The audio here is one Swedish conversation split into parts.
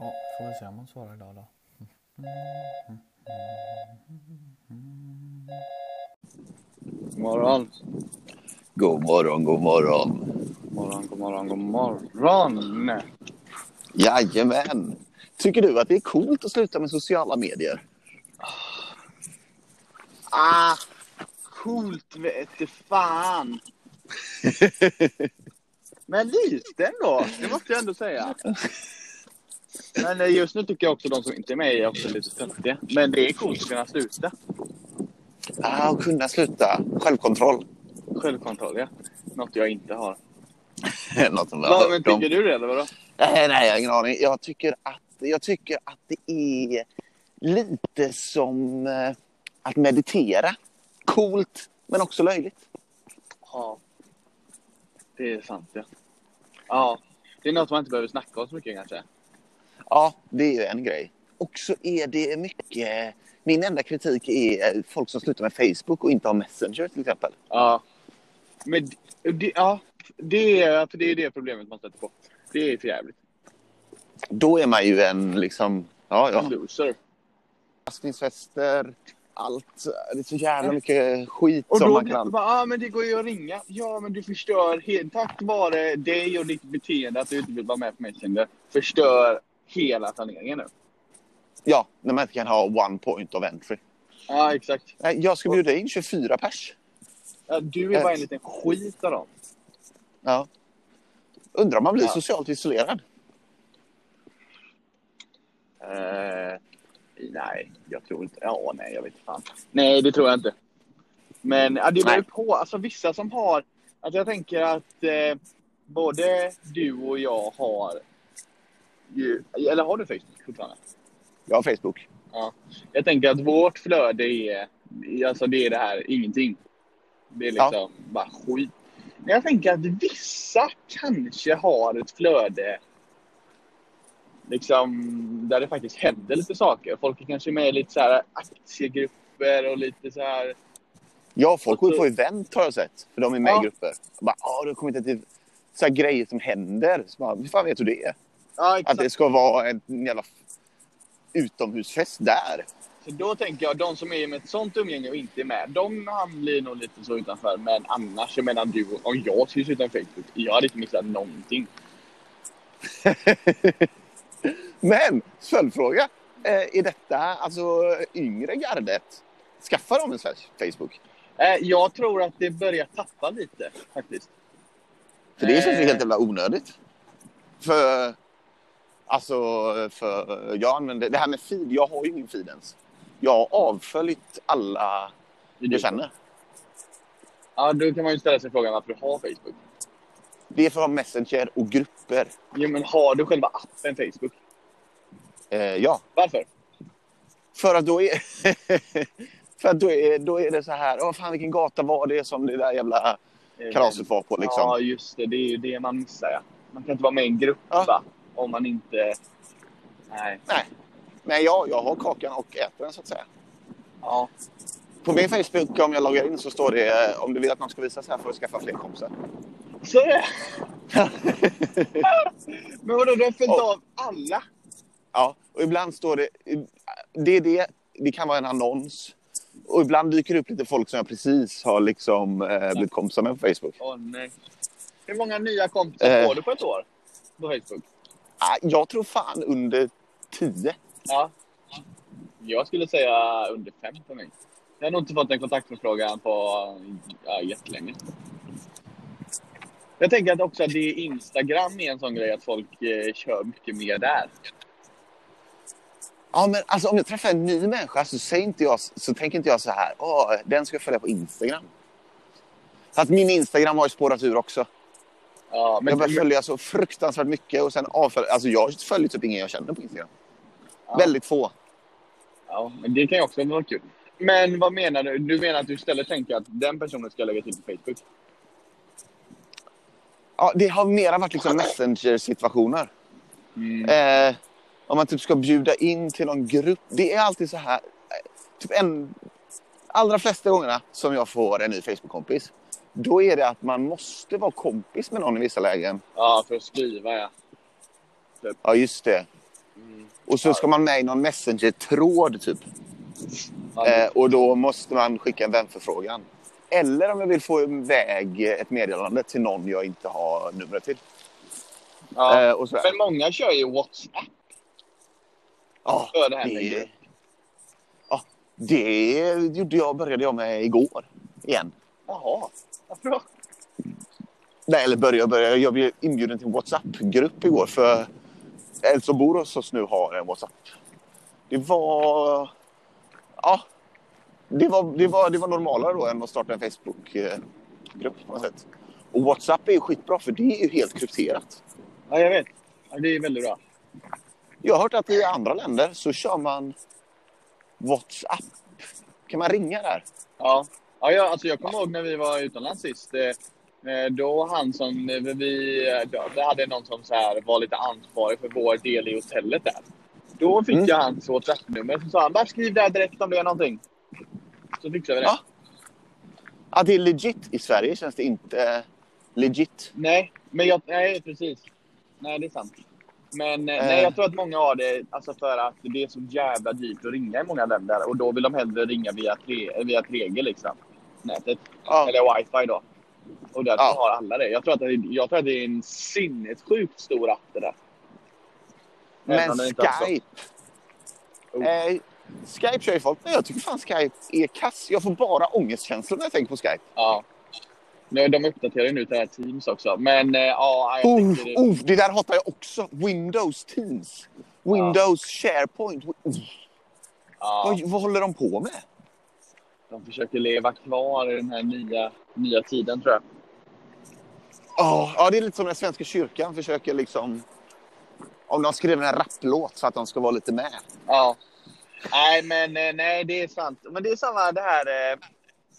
Ja, får vi se om hon svarar idag då. morgon. God morgon, god morgon. Morgon, god morgon, god morgon. Jajamän. Tycker du att det är coolt att sluta med sociala medier? Ah, coolt vete fan. Men lite ändå, det måste jag ändå säga. Men eh, just nu tycker jag också de som inte är med är också lite töntiga. Men det är coolt att kunna sluta. Ah, kunna sluta. Självkontroll. Självkontroll, ja. Något jag inte har. Något som jag Va, men tycker du det eller vadå? Nej, nej, jag har ingen aning. Jag tycker att, jag tycker att det är lite som eh, att meditera. Coolt, men också löjligt. Ja. Det är sant ja. Ja. Det är något man inte behöver snacka om så mycket kanske. Ja, det är ju en grej. Och så är det mycket... Min enda kritik är folk som slutar med Facebook och inte har Messenger till exempel. Ja. Men det, ja, det är, för det är det problemet man stöter på. Det är för jävligt. Då är man ju en liksom... Ja, ja. Loser. Överraskningsfester, allt. Det är så jävla mycket skit Och som man kan... bara, ah, men det går ju att ringa. Ja, men du förstör helt, tack vare dig och ditt beteende att du inte vill vara med på Messenger. Förstör hela planeringen nu. Ja, när man inte kan ha one point of entry. Ja, exakt. Jag ska bjuda in 24 pers. Ja, du är bara en liten skit av dem. Ja. Undrar om man blir Ja. socialt isolerad? Eh, nej, jag tror inte. Ja, nej, jag vet fan. Nej, det tror jag inte. Men ja, det beror ju på. Alltså vissa som har... Alltså jag tänker att eh, både du och jag har ju... Eller har du Facebook fortfarande? Jag har Facebook. Ja. Jag tänker att vårt flöde är... Alltså det är det här, ingenting. Det är liksom Ja. bara skit. Men jag tänker att vissa kanske har ett flöde liksom där det faktiskt händer lite saker. Folk är kanske med i lite så här aktiegrupper och lite så här... Ja, folk går ju på event har jag sett. För de är med Ja. i grupper. Och bara, ah, du har kommit till så här grejer som händer. Så bara, hur fan vet du det? Ja, Att det ska vara en jävla utomhusfest där. Så då tänker jag, de som är med ett sånt umgänge och inte är med, de blir nog lite så utanför. Men annars, jag menar du, om jag skulle sluta med Facebook, jag hade inte missat någonting. Men, följdfråga. Eh, är detta alltså yngre gardet? Skaffar de en Facebook? Eh, jag tror att det börjar tappa lite faktiskt. För det känns ju Eh. helt jävla onödigt. För... Alltså, för jag använder... Det här med feed, jag har ju ingen feed ens. Jag har avföljt alla jag känner. Ja, då kan man ju ställa sig frågan varför du har Facebook. Det är för att ha Messenger och grupper. Jo, men har du själva appen Facebook? Eh, ja, Varför? för att då är... för att då är, då är det så här, åh fan vilken gata var det som det där jävla kalaset var på liksom. Ja, just det. Det är ju det man missar, ja. Man kan inte vara med i en grupp, Ja. va? Om man inte... Nej. Nej. Men ja, jag har kakan och äter den så att säga. Ja. På min Facebook om jag loggar in så står det eh, om du vill att någon ska visa sig här för att skaffa fler kompisar. Så det. Men vadå, du har följt Och- av alla? Ja, och ibland står det... Det är det. Det kan vara en annons. Och ibland dyker det upp lite folk som jag precis har liksom eh, blivit kompisar med på Facebook. Åh nej. Hur många nya kompisar Eh. får du på ett år? På Facebook? Ah, Jag tror fan under tio. Ja. Jag skulle säga under fem för mig. Jag har nog inte fått en kontaktförfrågan på ja, jättelänge. Jag tänker att också att det är Instagram är en sån grej att folk eh, kör mycket mer där. Ja, men alltså om jag träffar en ny människa så, säger inte jag, så tänker inte jag så här, åh, den ska jag följa på Instagram. Så att min Instagram har ju spårat ur också. Ja, men, jag börjar följa så fruktansvärt mycket och sen avfölja. Alltså jag följer typ ingen jag känner på Instagram. Ja. Väldigt få. ja, men det kan ju också vara kul. Men vad menar du? Du menar att du istället tänker att den personen ska lägga till på Facebook? Ja, det har mera varit liksom messenger-situationer. Mm. Eh, om man typ ska bjuda in till någon grupp. Det är alltid så här. eh, Typ en, allra flesta gångerna som jag får en ny Facebook-kompis. Då är det att man måste vara kompis med någon i vissa lägen. Ja, för att skriva ja. Ja, just det. Mm. Och så ska man med i någon Messenger-tråd typ. Ja, Eh, och då måste man skicka en vänförfrågan. Eller om jag vill få iväg ett meddelande till någon jag inte har numret till. ja. Eh, Men många kör ju WhatsApp ja, för det här det, ja, det gjorde jag, började jag med igår. Igen. Jaha, vad bra. Nej, eller började, började. Jag blev inbjuden till en WhatsApp-grupp igår för en som bor hos oss nu har en WhatsApp. Det var... Ja. Det var, det var, det var normalare då än att starta en Facebook-grupp på något sätt. Och WhatsApp är ju skitbra för det är ju helt krypterat. Ja, jag vet. Ja, det är väldigt bra. Jag har hört att i andra länder så kör man WhatsApp. Kan man ringa där? Ja, ja jag, alltså jag kommer ihåg när vi var utomlands sist. Eh, eh, då han som eh, vi... eh, Då, hade någon som så här var lite ansvarig för vår del i hotellet där. Då fick Mm. jag hans WhatsApp-nummer. Så sa han bara skriv där direkt om det är någonting. Så fixade vi det. Ja. Ja, det är legit. I Sverige känns det inte legit. Nej, men jag... Nej, precis. Nej, det är sant. Men eh, Eh. nej, jag tror att många har det alltså för att det är så jävla dyrt att ringa i många länder. Och då vill de hellre ringa via, tre, via 3G liksom. Nätet. Ja. Eller wifi då. Och därför Ja. har alla det. Jag tror, att det jag tror att det är en sinnessjukt stor app det där. Men Skype. Oh. Eh, Skype kör ju folk, men jag tycker fan Skype är kass. Jag får bara ångestkänslor när jag tänker på Skype. Ja. Nu, de uppdaterar ju nu till det här Teams också. Men eh, ja, jag Oh, det, oh, det där hatar jag också. Windows Teams. Windows SharePoint. Oh, ja, vad, vad håller de på med? De försöker leva kvar i den här nya, nya tiden tror jag. Oh, ja, det är lite som när Svenska kyrkan försöker liksom... Om de skriver en rapplåt så att de ska vara lite med. Ja. Nej, men eh, nej, det är sant. Men det är samma det här... Eh,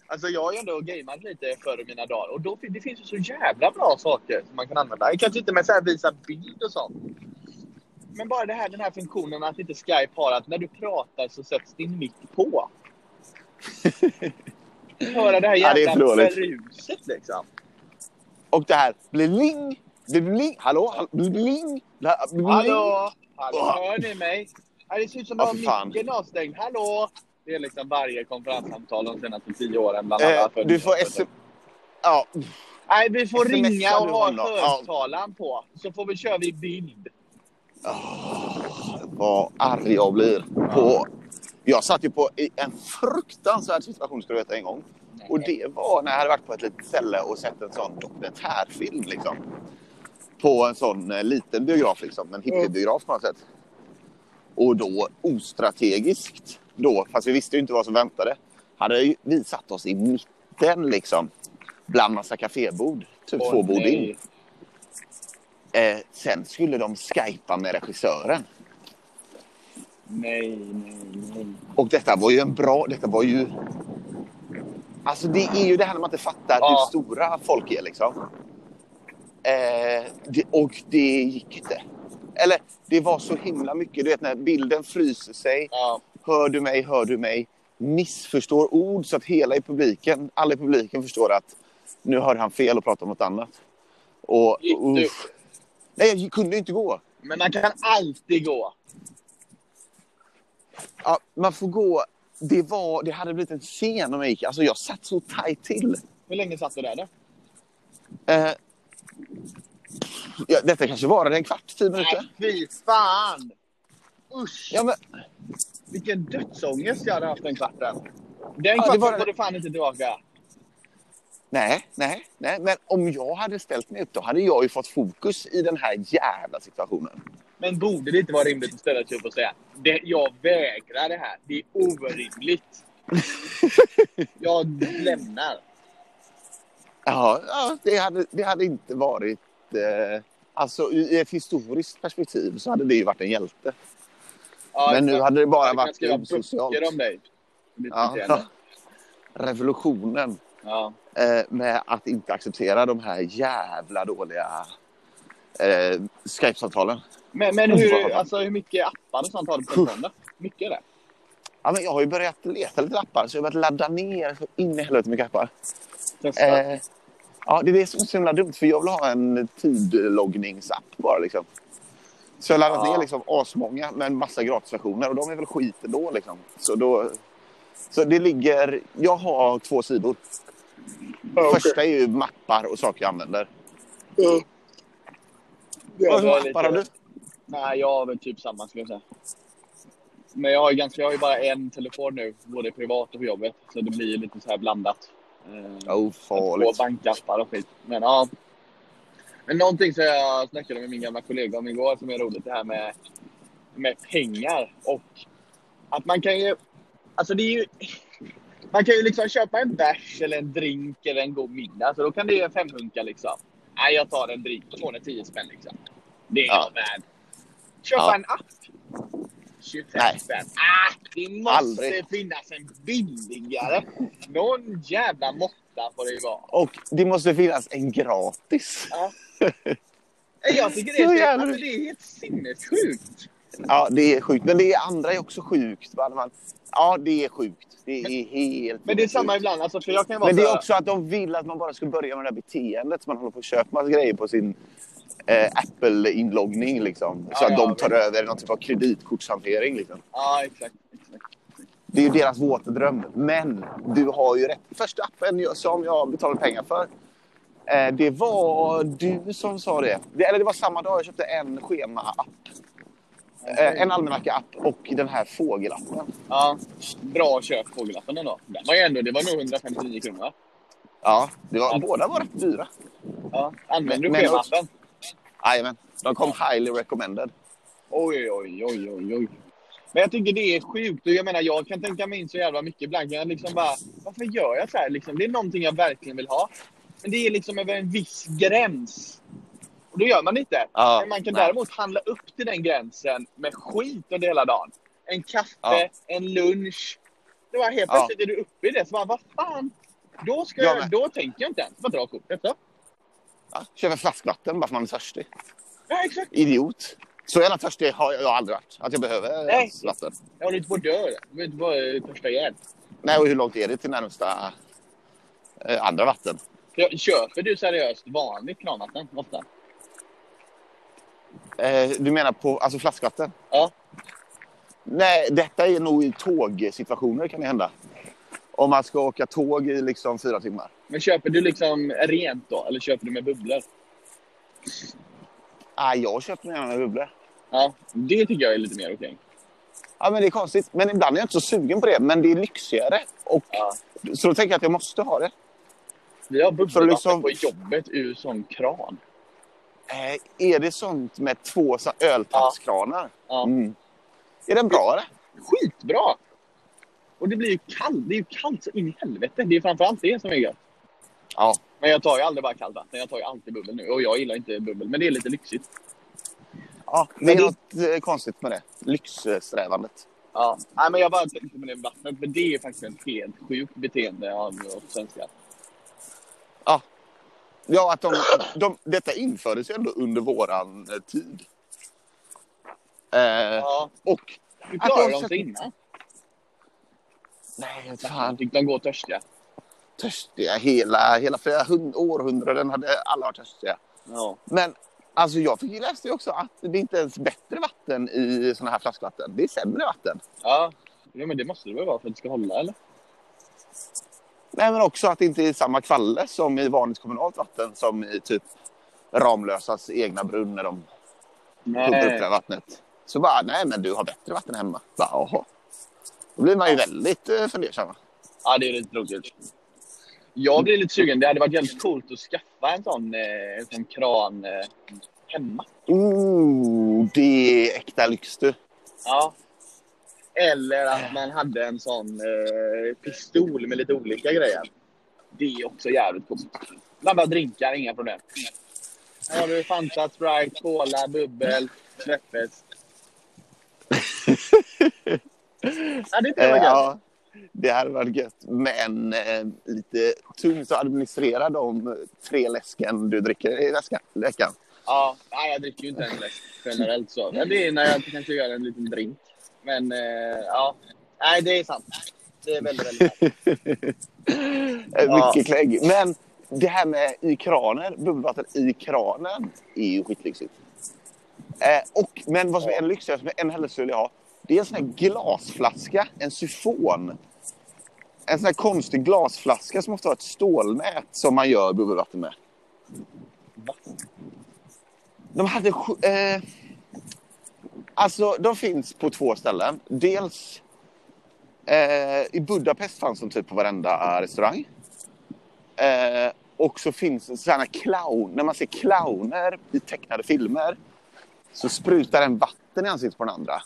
alltså jag har ju ändå gameat lite förr i mina dagar och då, det finns ju så jävla bra saker som man kan använda. Kanske inte med så här visa bild och sånt. Men bara det här, den här funktionen att inte Skype har att när du pratar så sätts din mick på. Höra det här Ja, jävla för dåligt. bruset liksom. Och det här bling, bling, hallå, bling, bling. Hallå! Hallå, hör ni mig? Ja, det ser ut som Ja, att fan. micken avstängd. Hallå! Det är liksom varje konferenssamtal de senaste tio åren. Bland Eh, alla du får sm... Ja, Nej, vi får smsar ringa och ha honom? Ja. högtalaren på. Så får vi köra vi bild. vad arg jag blir. På... Jag satt ju på i en fruktansvärd situation ska du veta en gång. Och det var när jag hade varit på ett litet ställe och sett en sån dokumentärfilm liksom. På en sån eh, liten biograf liksom, en hippiebiograf på något sätt. Och då ostrategiskt då, fast vi visste ju inte vad som väntade, hade vi satt oss i mitten liksom. Bland massa kafébord, typ Åh, två bord in. Eh, sen skulle de skypa med regissören. Nej, nej, nej. Och detta var ju en bra... Detta var ju... Alltså det är ju det här när man inte fattar Ja. hur stora folk är liksom. Eh, det, och det gick inte. Eller det var så himla mycket. Du vet när bilden fryser sig. Ja, Hör du mig? Hör du mig? Missförstår ord så att hela i publiken, alla i publiken förstår att nu hör han fel och pratar om något annat. Och, Gick du? uff. Nej, jag kunde inte gå. men man kan alltid gå. Ja, man får gå. Det, var, det hade blivit en scen om jag gick. Alltså jag satt så tajt till. Hur länge satt du där då? Eh, ja, detta kanske varade en kvart, tio minuter. Nej, fy fan! Usch! Ja, men, Vilken dödsångest jag hade haft den kvarten. Den det kvarten var- får du fan inte tillbaka. Nej, nej, nej. Men om jag hade ställt mig upp då hade jag ju fått fokus i den här jävla situationen. Men borde det inte vara rimligt att ställa sig upp och säga det, jag vägrar det här. Det är orimligt. jag lämnar. Ja, ja det, hade, det hade inte varit... Eh, alltså i ett historiskt perspektiv så hade det ju varit en hjälte. Ja, Men nu hade det bara Jag kan varit skriva osocialt. böcker om dig. Ja, revolutionen Ja. eh, med att inte acceptera de här jävla dåliga eh, Skype-samtalen. Men, men hur, alltså, hur mycket appar och sånt har du på telefonen? Mycket eller? Ja, men jag har ju börjat leta lite appar, så jag har börjat ladda ner så in i helvete mycket appar. Eh, ja, det är det som är så himla dumt, för jag vill ha en tidloggningsapp bara liksom. Så jag har laddat Ja. ner liksom asmånga med en massa gratisversioner och de är väl skit ändå liksom. Så då... Så det ligger... Jag har två sidor. Första är ju mappar och saker jag använder. Det Vad för mappar har du? Nej, jag har väl typ samma skulle jag säga. Men jag har ju ganska, jag har ju bara en telefon nu, både privat och på jobbet. Så det blir lite så här blandat. Eh, Oh, Två bankappar och skit. Men ja. Men någonting som jag snackade med min gamla kollega om igår som är roligt, det här med, med pengar. Och att man kan ju... Alltså det är ju... Man kan ju liksom köpa en bärs eller en drink eller en god middag. Så då kan det ju en femhunka liksom. Nej, jag tar en drink. Då får den 10 spänn liksom. Det är Ja. jag värd. Köpa Ja. en app. 25 Nej. spänn. Ah, det måste Aldrig. finnas en billigare. Någon jävla måtta får det ju vara. Och det måste finnas en gratis. Ja. Jag tycker det är, alltså, det är helt sinnessjukt. Ja, det är sjukt. Men det andra är också sjukt. Man- Ja, det är sjukt. Det är helt Men det är samma sjukt. ibland. Alltså, för jag kan vara Men det är också att de vill att man bara ska börja med det här beteendet. Så man håller på att köpa massa grejer på sin eh, Apple-inloggning. Liksom. Så Ja, att ja, de tar visst. över någon typ av kreditkortshantering. Liksom. Ja, exakt. exakt. Det är ju deras våta dröm. Men du har ju rätt. Första appen som jag betalade pengar för. Eh, det var du som sa det. det. Eller det var samma dag jag köpte en schema-app. Eh, en almanacka-app och den här fågelappen. Ja, bra köp fågelappen ändå. Den var ju ändå, det var nog 159 kronor. va? Ja, det var, Ja. båda var rätt dyra. Ja. Använder du schemappen? Jajamän. De kom highly recommended. Oj, oj, oj, oj, oj. Men jag tycker det är sjukt. Jag menar, jag kan tänka mig in så jävla mycket. Ibland jag liksom bara, varför gör jag så här? Liksom, det är någonting jag verkligen vill ha. Men det är liksom över en viss gräns. Och då gör man inte. Ja, Men man kan nej. däremot handla upp till den gränsen med skit under hela dagen. En kaffe, Ja. en lunch. Det var helt Ja. plötsligt är du uppe i det. Så bara, vad fan? Då, ska Jag jag, då tänker jag inte ens. Bara dra kortet. Ja, Ja, köpa flaskvatten bara för man är törstig. Ja, exakt. Idiot. Så jävla törstig har jag aldrig varit. Att jag behöver Nej. vatten. Jag håller inte på att dö. Jag vill inte bara törsta ihjäl. Nej, och hur långt är det till närmsta eh, andra vatten? Köper du seriöst vanligt kranvatten ofta? Eh, du menar på alltså flaskvatten? Ja. Nej, detta är nog i tågsituationer kan det hända. Om man ska åka tåg i liksom fyra timmar. Men köper du liksom rent då? Eller köper du med bubblor? Ah, jag köper gärna med bubblor. Ja, det tycker jag är lite mer okej. Ja, men det är konstigt. Men ibland är jag inte så sugen på det. Men det är lyxigare. Och, Ja. Så då tänker jag att jag måste ha det. Vi har Så bubbelvatten liksom- på jobbet ur sån kran. Eh, är det sånt med två så- öltappskranar? Ja. Mm. Är den bra eller? Skitbra! Och det blir ju kallt. Det är ju kallt så in i helvete. Det är framförallt det som är gött. Ja. Men jag tar ju aldrig bara kallt vatten. Jag tar ju alltid bubbel nu. Och jag gillar inte bubbel. Men det är lite lyxigt. ja det Men är det- något eh, konstigt med det. Lyxsträvandet. Ja. Nej, men jag bara tänkte på det med vattnet. Men det är faktiskt ett helt sjukt beteende av oss svenskar. Ja, att de, de, detta infördes ju ändå under våran eh, tid. Eh, Ja. och... Hur klarade de sig sätter- innan? Nej, Fan. Fick de gå törstiga? Törstiga. Hela, hela flera hund, århundraden hade alla varit törstiga. Ja. Men alltså, jag fick ju ju också att det inte ens är bättre vatten i såna här flaskvatten. Det är sämre vatten. Ja. ja, men det måste det väl vara för att det ska hålla, eller? Nej, men också att det inte är samma kvalle som i vanligt kommunalt vatten som i typ Ramlösas egna brunn när de pumpar upp det vattnet. Så bara, nej men du har bättre vatten hemma. Bara, Jaha. Då blir man ju väldigt eh, fundersam. Ja, det är lite tråkigt. Jag blir lite sugen. Det hade varit jävligt coolt att skaffa en sån, eh, en sån kran eh, hemma. Oh, det är äkta lyx du. Ja. Eller att man hade en sån eh, pistol med lite olika grejer. Det är också jävligt coolt. Blanda drinkar, inga problem. Här har du Fanta, Sprite, Cola, bubbel, Schweppes. Ja, det är Eh, det var gött. ja, det hade varit gött. Men eh, lite tungt att administrera de tre läsken du dricker i veckan. Ja, nej, jag dricker ju inte en läsk generellt så. Men det är när jag kanske gör en liten drink. Men eh, ja, nej det är sant. Det är väldigt, väldigt sant. Eh, Ja. Mycket klägg. Men det här med i kranen, bubbelvatten i kranen är ju skitlyxigt. Eh, och, men vad som är än lyxigare, som jag än hellre skulle ha, det är en sån här glasflaska, en syfon. En sån här konstig glasflaska som ofta har ett stålnät som man gör bubbelvatten med. De hade... Eh, alltså, de finns på två ställen. Dels eh, i Budapest fanns de typ på varenda restaurang. Eh, och så finns det sådana clown... När man ser clowner i tecknade filmer så sprutar en vatten i ansiktet på den andra.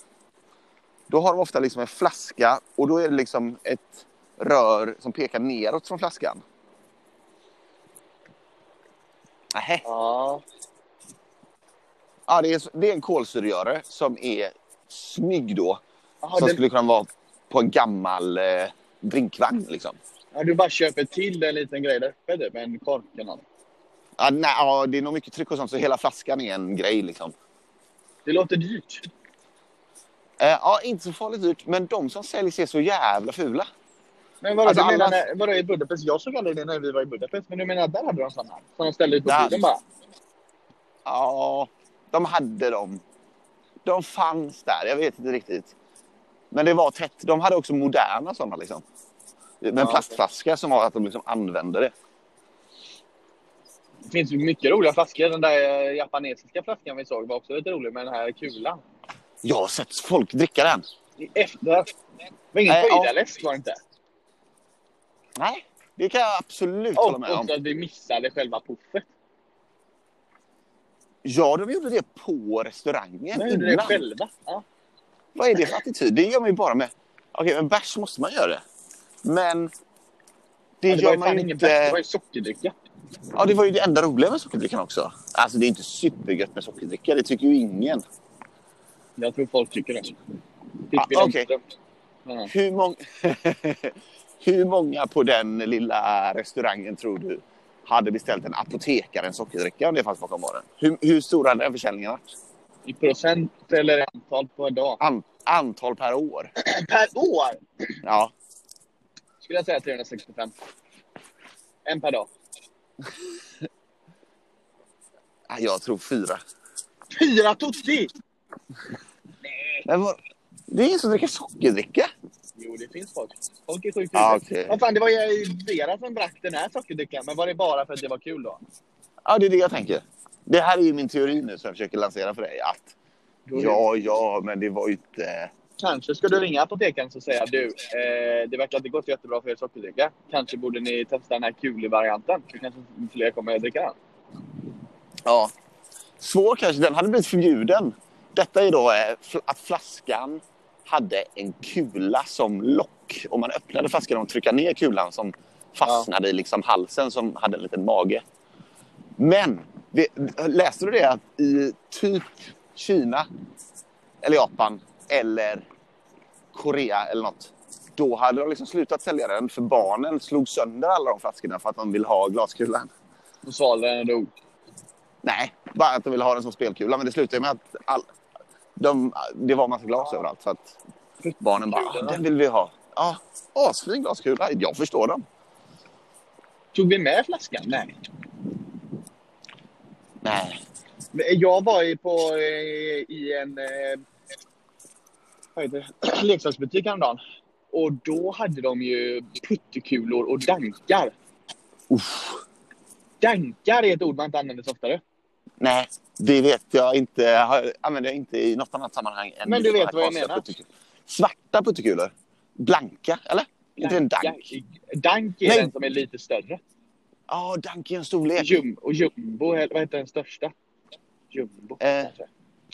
Då har de ofta liksom en flaska och då är det liksom ett rör som pekar neråt från flaskan. Nähä. Ja. Ja, det är, det är en kolsyregörare som är snygg då. Jaha, som den, skulle kunna vara på en gammal eh, drinkvagn liksom. ja, du bara köper till en liten grej där uppe, typ en kork eller något. Ja, nej, ja, det är nog mycket tryck och sånt så hela flaskan är en grej liksom. Det låter dyrt. Eh, ja, inte så farligt dyrt, men de som säljs är så jävla fula. Men vadå, Alltså, du menar alla- vadå i Budapest? Jag såg aldrig det när vi var i Budapest. Men du menar att där hade de sådana? Som de ställde ut på bilen bara? Ja, de hade dem. De fanns där, jag vet inte riktigt. Men det var tätt. De hade också moderna sådana liksom. Med Ja, plastflaska som var att de liksom använde det. Det finns mycket roliga flaskor. Den där eh, japanesiska flaskan vi såg var också lite rolig med den här kulan. Jag har sett folk dricka den. Efter. Var ingen Nej, ja. höjdarläsk var det inte. Nej, det kan jag absolut hålla Och med om. också att vi missade själva puffet. Ja, de gjorde det på restaurangen De gjorde det själva. Ja. Vad är det för attityd? Det gör man ju bara med... Okej, men bärs måste man göra det. Men... Det, Men det var gör ju man ju ingen bärs, det var inte... ju sockerdricka. Ja, det var ju det enda roliga med sockerdrickan också. Alltså, det är inte supergött med sockerdricka. Det tycker ju ingen. Jag tror folk tycker det. Ah, Pippi. Långstrump. Ja. Hur, mång... Hur många på den lilla restaurangen tror du hade beställt en apotekare en sockerdricka om det fanns bakom baren? Hur, hur stor hade den försäljningen varit? I procent eller antal på en dag? An... Antal per år? Per år Ja. skulle jag säga 365. En per dag. Jag tror fyra. Fyra! Men vad... Det är ingen som dricker sockerdricka. Jo, det finns folk. Folk är sjukt roliga. okej. Vad fan, det var ju Vera som drack den här sockerdrickan. Men var det bara för att det var kul då? Ja, det är det jag tänker. Det här är ju min teori nu som jag försöker lansera för dig. Att ja, ja, men det var ju inte... Kanske ska du ringa apotekaren och säga du, eh, det verkar inte gått jättebra för er sockerdricka. Kanske borde ni testa den här kuli-varianten. Så kanske fler kommer att dricka den. Ja. Svår kanske. Den hade blivit förbjuden. Detta är då eh, att flaskan hade en kula som lock. Om man öppnade flaskan och tryckte ner kulan som fastnade i liksom halsen som hade en liten mage. Men läste du det att i typ Kina eller Japan eller Korea eller något. Då hade de liksom slutat sälja den för barnen slog sönder alla de flaskorna för att de vill ha glaskulan. Och svalde den och dog. Nej, bara att de ville ha den som spelkula. Men det slutade med att all, de, det var massa glas överallt. Så att barnen bara, ah, den vill vi ha. Ja, asfin glaskula. Jag förstår dem. Tog vi med flaskan? Nej. Nej. Jag var ju på, eh, i en eh, leksaksbutik häromdagen. Och då hade de ju puttekulor och dankar. Uff. Dankar är ett ord man inte använder så oftare. Nej, det vet jag inte. Jag använder jag inte i något annat sammanhang. Än Men du vet vad jag menar. puttekulor. Svarta puttekulor. Blanka, eller? Inte en dank. Dank är Nej. den som är lite större. Ja, dank är en storlek. Jum, och jumbo, vad heter den största? Jumbo. Eh.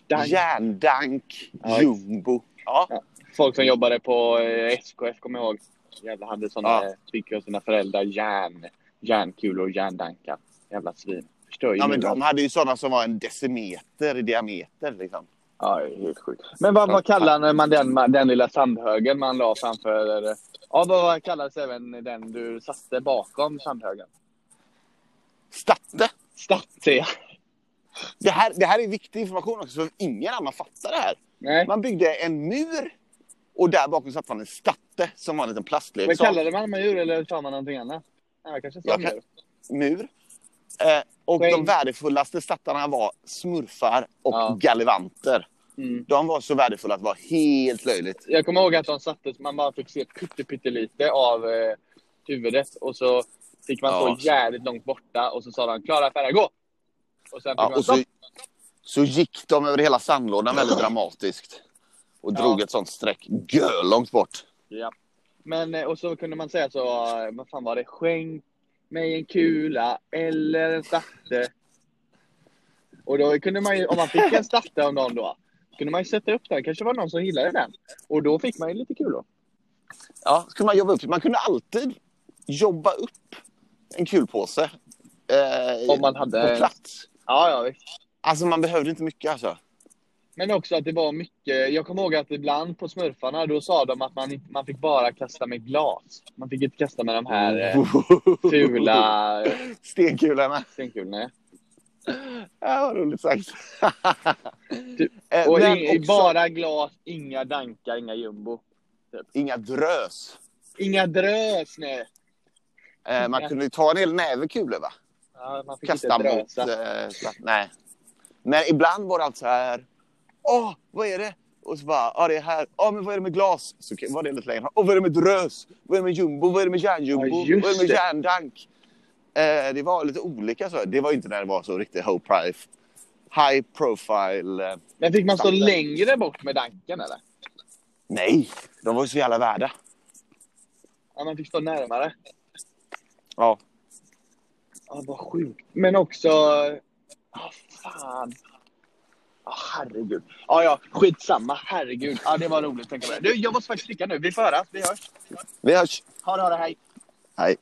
Dank. Järndank, Ja. jumbo. Ja. Ja. Folk som jobbade på eh, SKF, kommer jag ihåg. Jävla hade såna, Ja. ja. fick av sina föräldrar järn, järnkulor och järndankar. Jävla svin. Förstör ju ja, men de hade ju sådana som var en decimeter i diameter. Liksom. Ja, helt sjukt. Men vad, vad kallar man den, den lilla sandhögen man la framför? Ja, vad, kallades även den du satte bakom sandhögen? Statte. Statt, säger jag. Det här, det här är viktig information också, för ingen annan fattar det här. Nej. Man byggde en mur och där bakom satte man en statte som var en liten plastleksak. kallade man djur eller sa man någonting annat? Ja, kanske sa mer. kan- Mur. Eh, Och de Skänk. värdefullaste stattarna var smurfar och Ja. gallivanter. Mm. De var så värdefulla att det var helt löjligt. Jag kommer ihåg att de sattes, man bara fick se pytte, pyttelite av eh, huvudet och så fick man Ja. stå jävligt långt borta och så sa de klara färdiga, gå! Och sen fick Ja, man så, så gick de över hela sandlådan väldigt dramatiskt. Och Ja. drog ett sånt streck långt bort. Ja. Men, eh, och så kunde man säga så, eh, vad fan var det? Skänk mig en kula eller en starte. Och då kunde man ju, om man fick en starte av någon då, kunde man ju sätta upp den. kanske var någon som gillade den. Och då fick man ju lite kul då. Ja, så kunde man jobba upp. Man kunde alltid jobba upp en kulpåse. Eh, Om man hade- På plats. Ja, ja visst. Alltså man behövde inte mycket alltså. Men också att det var mycket, jag kommer ihåg att ibland på smurfarna då sa de att man, man fick bara kasta med glas. Man fick inte kasta med de här eh, fula eh, Stenkulorna. stenkulorna. Ja, vad roligt sagt. Typ. Eh, Och in, också bara glas, inga dankar, inga jumbo. inga drös. Inga drös, nej. Eh, man kunde ju ta en hel näve kulor va? Ja, man fick Kasta inte mot... drösa. Eh, slapp, nej. Men ibland var det alltså så här. Åh, vad är det? Och så bara, ja det är här. Åh, men vad är det med glas? Så var det lite längre. Åh, vad är det med drös? Vad är det med jumbo? Vad är det med järnjumbo? Ja, vad är det med järndank? Eh, det var lite olika så. Det var inte när det var så riktigt high profile. High profile. Eh, Men fick man stå det. längre bort med danken eller? nej, de var ju så jävla värda. Ja, man fick stå närmare. Ja. Ja, vad sjukt. Men också... Ah, fan. Ah, herregud. Ja, ja, skitsamma. Herregud. Ja, det var roligt. Tänka på det. Du, jag måste faktiskt sticka nu. Vi får höras. Vi hörs. Vi hörs. Ha det, ha det. Hej. Hej.